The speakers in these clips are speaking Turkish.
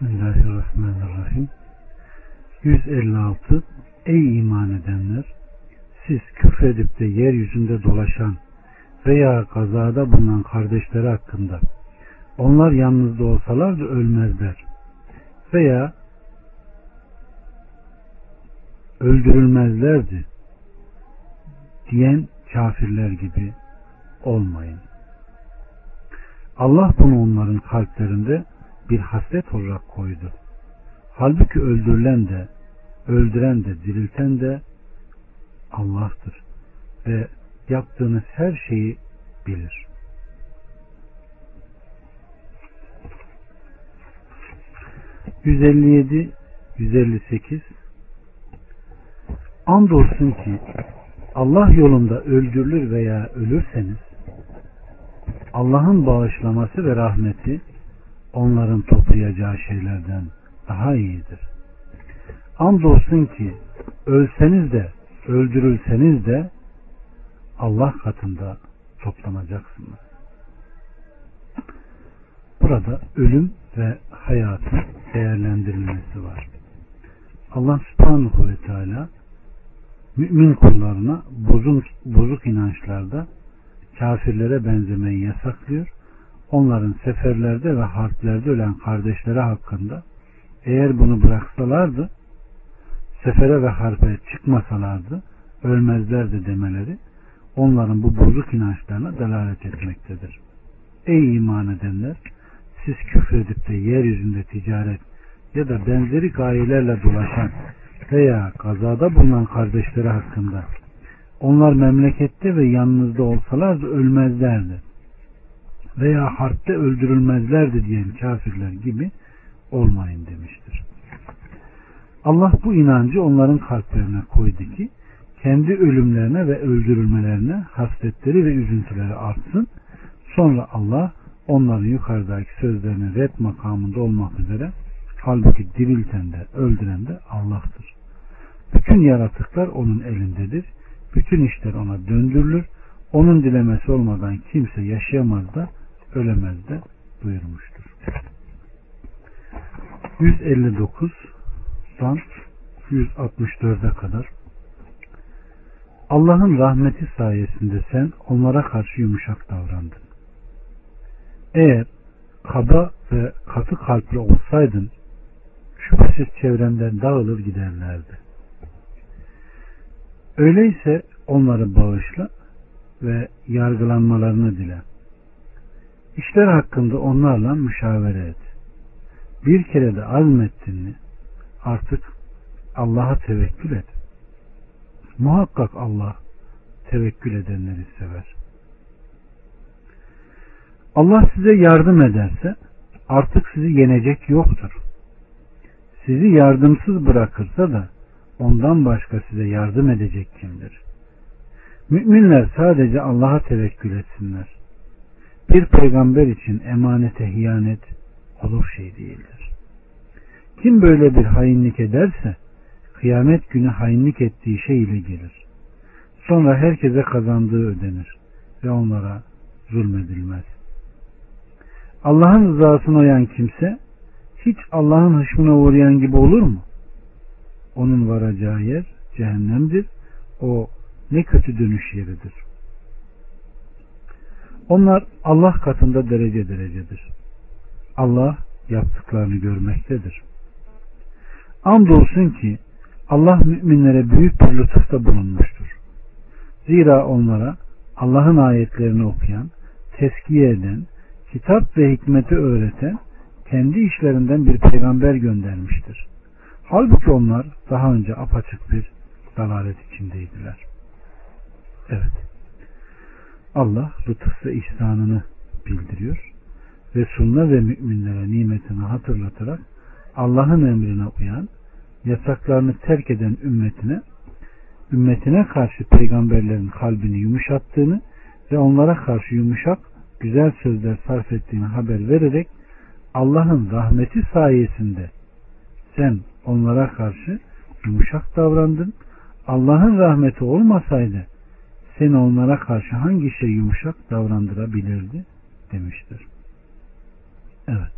Bismillahirrahmanirrahim. 156 Ey iman edenler! Siz küfredip de yeryüzünde dolaşan veya kazada bulunan kardeşleri hakkında onlar yalnızda olsalar da ölmezler veya öldürülmezlerdi diyen kafirler gibi olmayın. Allah bunu onların kalplerinde bir hasret olarak koydu. Halbuki öldürülen de, öldüren de, dirilten de Allah'tır. Ve yaptığınız her şeyi bilir. ...157, 158... Andolsun ki Allah yolunda öldürülür veya ölürseniz Allah'ın bağışlaması ve rahmeti onların toplayacağı şeylerden daha iyidir. Andolsun ki ölseniz de öldürülseniz de Allah katında toplanacaksınız. Burada ölüm ve hayatın değerlendirilmesi var. Allah subhanahu ve teala mümin kullarına bozuk, bozuk inançlarda kafirlere benzemeyi yasaklıyor. Onların seferlerde ve harplerde ölen kardeşleri hakkında eğer bunu bıraksalardı sefere ve harpe çıkmasalardı ölmezlerdi demeleri onların bu bozuk inançlarına delalet etmektedir. Ey iman edenler siz küfredip de yeryüzünde ticaret ya da benzeri gayelerle dolaşan veya kazada bulunan kardeşleri hakkında onlar memlekette ve yanınızda olsalar da ölmezlerdi veya harpte öldürülmezlerdi diyen kafirler gibi olmayın demiştir. Allah bu inancı onların kalplerine koydu ki kendi ölümlerine ve öldürülmelerine hasretleri ve üzüntüleri artsın. Sonra Allah onların yukarıdaki sözlerini red makamında olmak üzere halbuki dirilten de öldüren de Allah'tır. Bütün yaratıklar onun elindedir. Bütün işler ona döndürülür. Onun dilemesi olmadan kimse yaşayamaz da ölemez de buyurmuştur. 159'dan 164'e kadar Allah'ın rahmeti sayesinde sen onlara karşı yumuşak davrandın. Eğer kaba ve katı kalpli olsaydın şüphesiz çevrenden dağılır giderlerdi. Öyleyse onları bağışla ve yargılanmalarını dile. İşler hakkında onlarla müşavere et. Bir kere de azmettin mi artık Allah'a tevekkül et. Muhakkak Allah tevekkül edenleri sever. Allah size yardım ederse artık sizi yenecek yoktur. Sizi yardımsız bırakırsa da ondan başka size yardım edecek kimdir? Müminler sadece Allah'a tevekkül etsinler. Bir peygamber için emanete hiyanet olur şey değildir. Kim böyle bir hainlik ederse kıyamet günü hainlik ettiği şey ile gelir. Sonra herkese kazandığı ödenir ve onlara zulmedilmez. Allah'ın rızasına uyan kimse hiç Allah'ın hışmına uğrayan gibi olur mu? Onun varacağı yer cehennemdir. O ne kötü dönüş yeridir. Onlar Allah katında derece derecedir. Allah yaptıklarını görmektedir. Andolsun ki Allah müminlere büyük bir lütufta bulunmuştur. Zira onlara Allah'ın ayetlerini okuyan, teskiye eden, kitap ve hikmeti öğreten, kendi işlerinden bir peygamber göndermiştir. Halbuki onlar daha önce apaçık bir dalalet içindeydiler. Evet. Allah lütuf ve ihsanını bildiriyor. Resulüne ve müminlere nimetini hatırlatarak Allah'ın emrine uyan, yasaklarını terk eden ümmetine, ümmetine karşı peygamberlerin kalbini yumuşattığını ve onlara karşı yumuşak, güzel sözler sarf ettiğini haber vererek Allah'ın rahmeti sayesinde sen onlara karşı yumuşak davrandın. Allah'ın rahmeti olmasaydı seni onlara karşı hangi şey yumuşak davrandırabilirdi demiştir. Evet.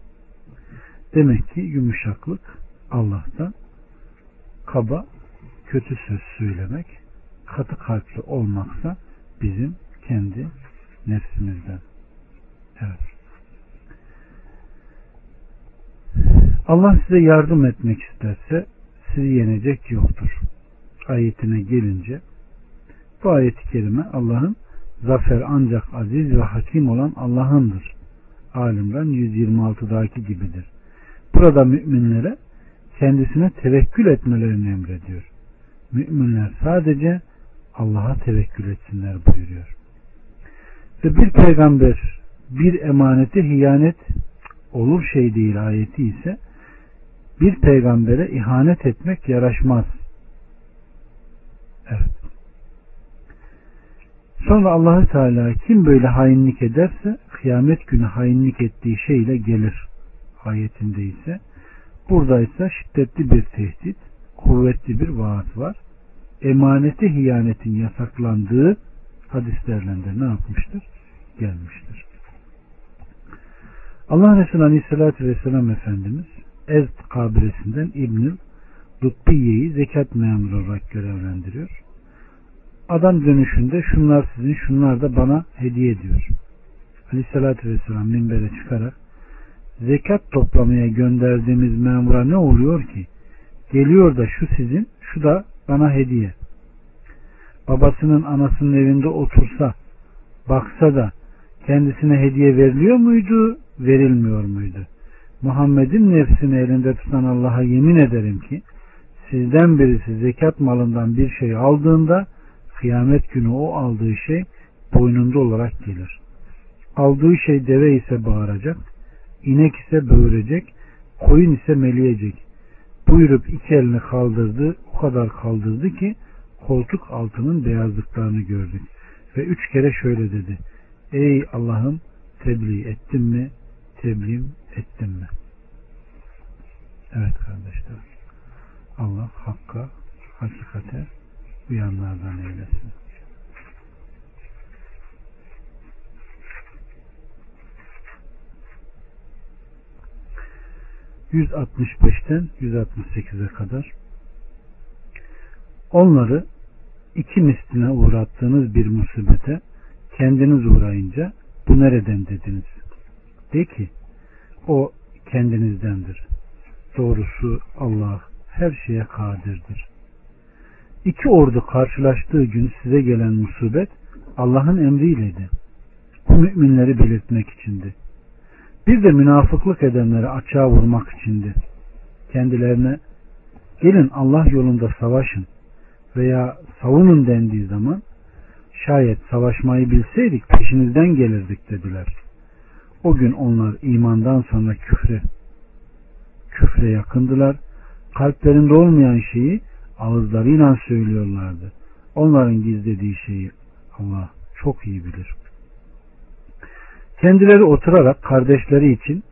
Demek ki yumuşaklık Allah'tan kaba kötü söz söylemek katı kalpli olmaksa bizim kendi nefsimizden. Evet. Allah size yardım etmek isterse sizi yenecek yoktur. Ayetine gelince bu ayet-i kerime Allah'ın zafer ancak aziz ve hakim olan Allah'ındır. Alimran 126'daki gibidir. Burada müminlere kendisine tevekkül etmelerini emrediyor. Müminler sadece Allah'a tevekkül etsinler buyuruyor. Ve bir peygamber bir emanete hiyanet olur şey değil ayeti ise bir peygambere ihanet etmek yaraşmaz. Evet. Sonra Allahü Teala kim böyle hainlik ederse kıyamet günü hainlik ettiği şeyle gelir. Ayetinde ise burada ise şiddetli bir tehdit, kuvvetli bir vaat var. Emanete hiyanetin yasaklandığı hadislerinde ne yapmıştır? Gelmiştir. Allah Resulü Aleyhisselatü Vesselam Efendimiz Ezd kabilesinden İbnül Lutbiye'yi zekat memuru olarak görevlendiriyor. Adam dönüşünde şunlar sizin şunlar da bana hediye ediyor. Aleyhissalatü Vesselam minbere çıkarak zekat toplamaya gönderdiğimiz memura ne oluyor ki? Geliyor da şu sizin, şu da bana hediye. Babasının anasının evinde otursa, baksa da kendisine hediye veriliyor muydu, verilmiyor muydu? Muhammed'in nefsini elinde tutan Allah'a yemin ederim ki sizden birisi zekat malından bir şey aldığında kıyamet günü o aldığı şey boynunda olarak gelir. Aldığı şey deve ise bağıracak, inek ise böğürecek, koyun ise meleyecek. Buyurup iki elini kaldırdı, o kadar kaldırdı ki koltuk altının beyazlıklarını gördük. Ve üç kere şöyle dedi. Ey Allah'ım tebliğ ettim mi? Tebliğ ettim mi? Evet kardeşler. Allah hakka, hakikate uyanlardan eylesin. ...165'ten 168'e kadar... ...onları... ...iki misline uğrattığınız bir musibete... ...kendiniz uğrayınca... ...bu nereden dediniz? De ki... ...o kendinizdendir. Doğrusu Allah her şeye kadirdir. İki ordu karşılaştığı gün size gelen musibet Allah'ın emriyleydi. Bu müminleri belirtmek içindi. Bir de münafıklık edenleri açığa vurmak içindi. Kendilerine gelin Allah yolunda savaşın veya savunun dendiği zaman şayet savaşmayı bilseydik peşinizden gelirdik dediler. O gün onlar imandan sonra küfre küfre yakındılar. Kalplerinde olmayan şeyi ağızlarıyla söylüyorlardı. Onların gizlediği şeyi Allah çok iyi bilir. Kendileri oturarak kardeşleri için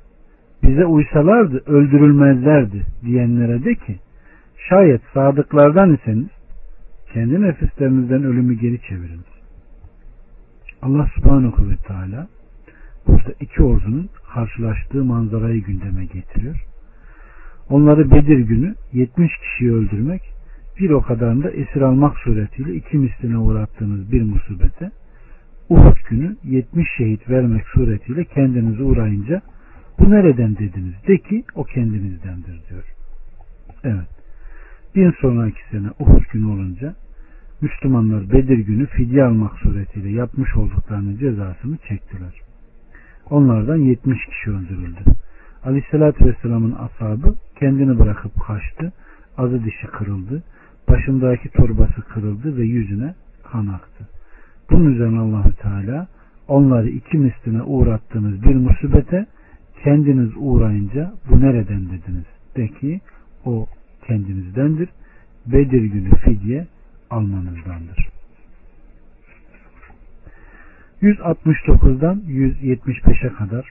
bize uysalardı öldürülmezlerdi diyenlere de ki şayet sadıklardan iseniz kendi nefislerinizden ölümü geri çeviriniz. Allah subhanahu ve teala burada iki ordunun karşılaştığı manzarayı gündeme getiriyor. Onları Bedir günü 70 kişiyi öldürmek bir o kadarını da esir almak suretiyle iki misline uğrattığınız bir musibete Uhud günü 70 şehit vermek suretiyle kendinizi uğrayınca bu nereden dediniz? De ki o kendinizdendir diyor. Evet. Bir sonraki sene Uhud günü olunca Müslümanlar Bedir günü fidye almak suretiyle yapmış olduklarının cezasını çektiler. Onlardan 70 kişi öldürüldü. Aleyhissalatü Vesselam'ın ashabı kendini bırakıp kaçtı. Azı dişi kırıldı. Başındaki torbası kırıldı ve yüzüne kan aktı. Bunun üzerine Allahü Teala onları iki misline uğrattığınız bir musibete kendiniz uğrayınca bu nereden dediniz? De ki o kendinizdendir. Bedir günü fidye almanızdandır. 169'dan 175'e kadar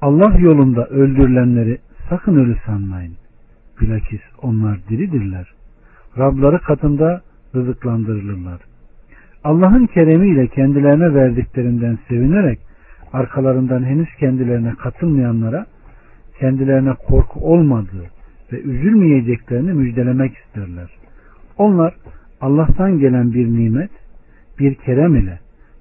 Allah yolunda öldürülenleri sakın ölü sanmayın. Bilakis onlar diridirler. Rabları katında rızıklandırılırlar. Allah'ın keremiyle kendilerine verdiklerinden sevinerek arkalarından henüz kendilerine katılmayanlara kendilerine korku olmadığı ve üzülmeyeceklerini müjdelemek isterler. Onlar Allah'tan gelen bir nimet, bir kerem ile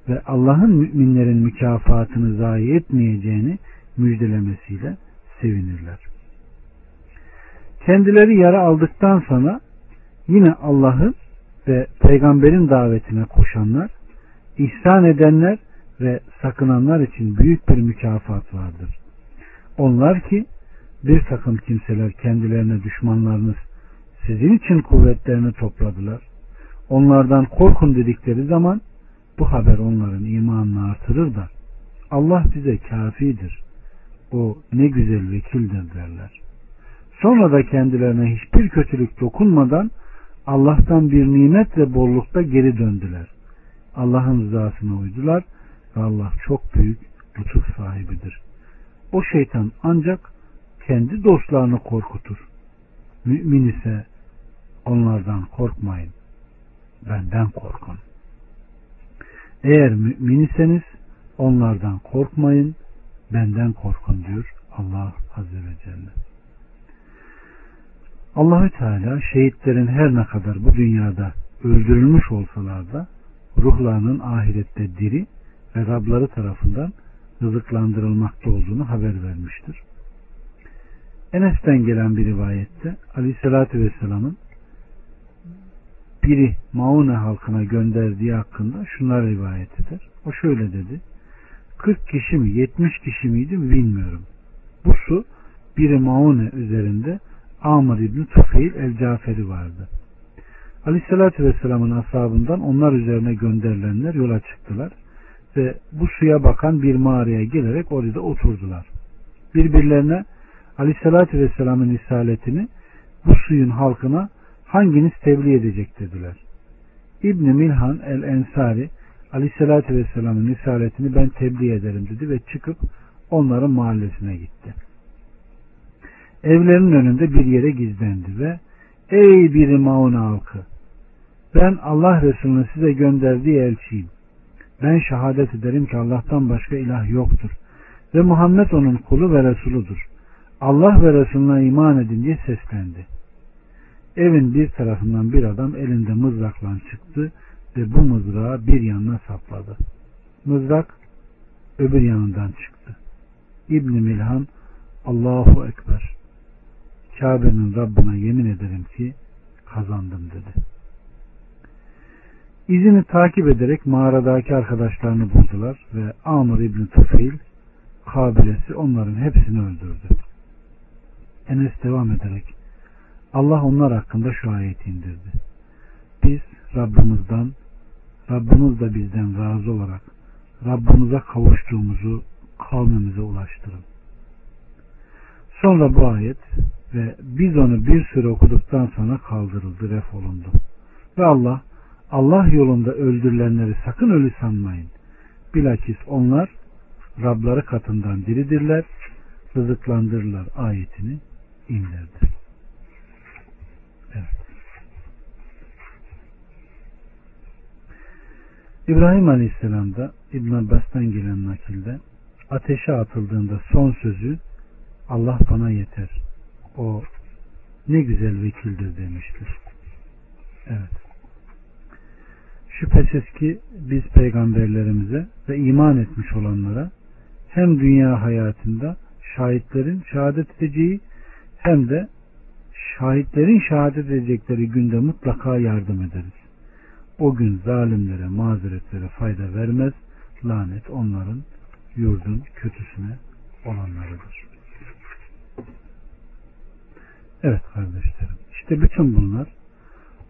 ve Allah'ın müminlerin mükafatını zayi etmeyeceğini müjdelemesiyle sevinirler. Kendileri yara aldıktan sonra yine Allah'ın ve peygamberin davetine koşanlar, ihsan edenler ve sakınanlar için büyük bir mükafat vardır. Onlar ki bir takım kimseler kendilerine düşmanlarınız sizin için kuvvetlerini topladılar. Onlardan korkun dedikleri zaman bu haber onların imanını artırır da Allah bize kafidir. O ne güzel vekildir derler. Sonra da kendilerine hiçbir kötülük dokunmadan Allah'tan bir nimet ve bollukta geri döndüler. Allah'ın rızasına uydular ve Allah çok büyük lütuf sahibidir. O şeytan ancak kendi dostlarını korkutur. Mümin ise onlardan korkmayın. Benden korkun. Eğer mümin iseniz onlardan korkmayın, benden korkun diyor Allah Azze ve Celle. Allahü Teala şehitlerin her ne kadar bu dünyada öldürülmüş olsalar da ruhlarının ahirette diri ve Rabları tarafından rızıklandırılmakta olduğunu haber vermiştir. Enes'ten gelen bir rivayette Aleyhisselatü Vesselam'ın biri Maune halkına gönderdiği hakkında şunlar rivayet eder. O şöyle dedi. 40 kişi mi 70 kişi miydi bilmiyorum. Bu su biri Maune üzerinde Amr İbni Tufeil El Caferi vardı. Aleyhissalatü Vesselam'ın ashabından onlar üzerine gönderilenler yola çıktılar ve bu suya bakan bir mağaraya gelerek orada oturdular. Birbirlerine Aleyhissalatü Vesselam'ın isaletini bu suyun halkına hanginiz tebliğ edecek dediler. İbn Milhan el Ensari Aleyhissalatü Vesselam'ın isaletini ben tebliğ ederim dedi ve çıkıp onların mahallesine gitti evlerinin önünde bir yere gizlendi ve ey bir Maun halkı ben Allah Resulü'nün size gönderdiği elçiyim. Ben şehadet ederim ki Allah'tan başka ilah yoktur. Ve Muhammed onun kulu ve Resuludur. Allah ve Resulüne iman edin diye seslendi. Evin bir tarafından bir adam elinde mızrakla çıktı ve bu mızrağı bir yanına sapladı. Mızrak öbür yanından çıktı. İbn Milhan Allahu Ekber. Kabe'nin Rabbine yemin ederim ki kazandım dedi. İzini takip ederek mağaradaki arkadaşlarını buldular ve Amr İbni Tufeil kabilesi onların hepsini öldürdü. Enes devam ederek Allah onlar hakkında şu ayeti indirdi. Biz Rabbimizden Rabbimiz de bizden razı olarak Rabbimize kavuştuğumuzu kavmimize ulaştırın. Sonra bu ayet ve biz onu bir süre okuduktan sonra kaldırıldı, ref olundu. Ve Allah, Allah yolunda öldürülenleri sakın ölü sanmayın. Bilakis onlar Rabları katından diridirler, rızıklandırırlar ayetini indirdi. Evet. İbrahim Aleyhisselam'da İbn Abbas'tan gelen nakilde ateşe atıldığında son sözü Allah bana yeter o ne güzel vekildir demiştir. Evet. Şüphesiz ki biz peygamberlerimize ve iman etmiş olanlara hem dünya hayatında şahitlerin şehadet edeceği hem de şahitlerin şehadet edecekleri günde mutlaka yardım ederiz. O gün zalimlere, mazeretlere fayda vermez. Lanet onların yurdun kötüsüne olanlarıdır. Evet kardeşlerim. İşte bütün bunlar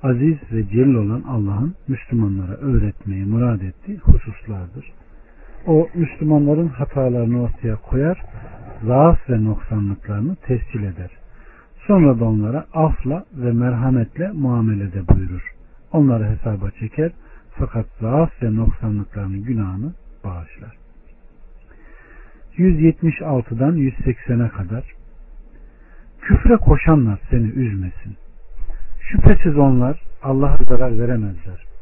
aziz ve celil olan Allah'ın Müslümanlara öğretmeyi murad ettiği hususlardır. O Müslümanların hatalarını ortaya koyar, zaaf ve noksanlıklarını tescil eder. Sonra da onlara afla ve merhametle muamelede buyurur. Onları hesaba çeker fakat zaaf ve noksanlıklarının günahını bağışlar. 176'dan 180'e kadar Küfre koşanlar seni üzmesin. Şüphesiz onlar Allah'a zarar veremezler.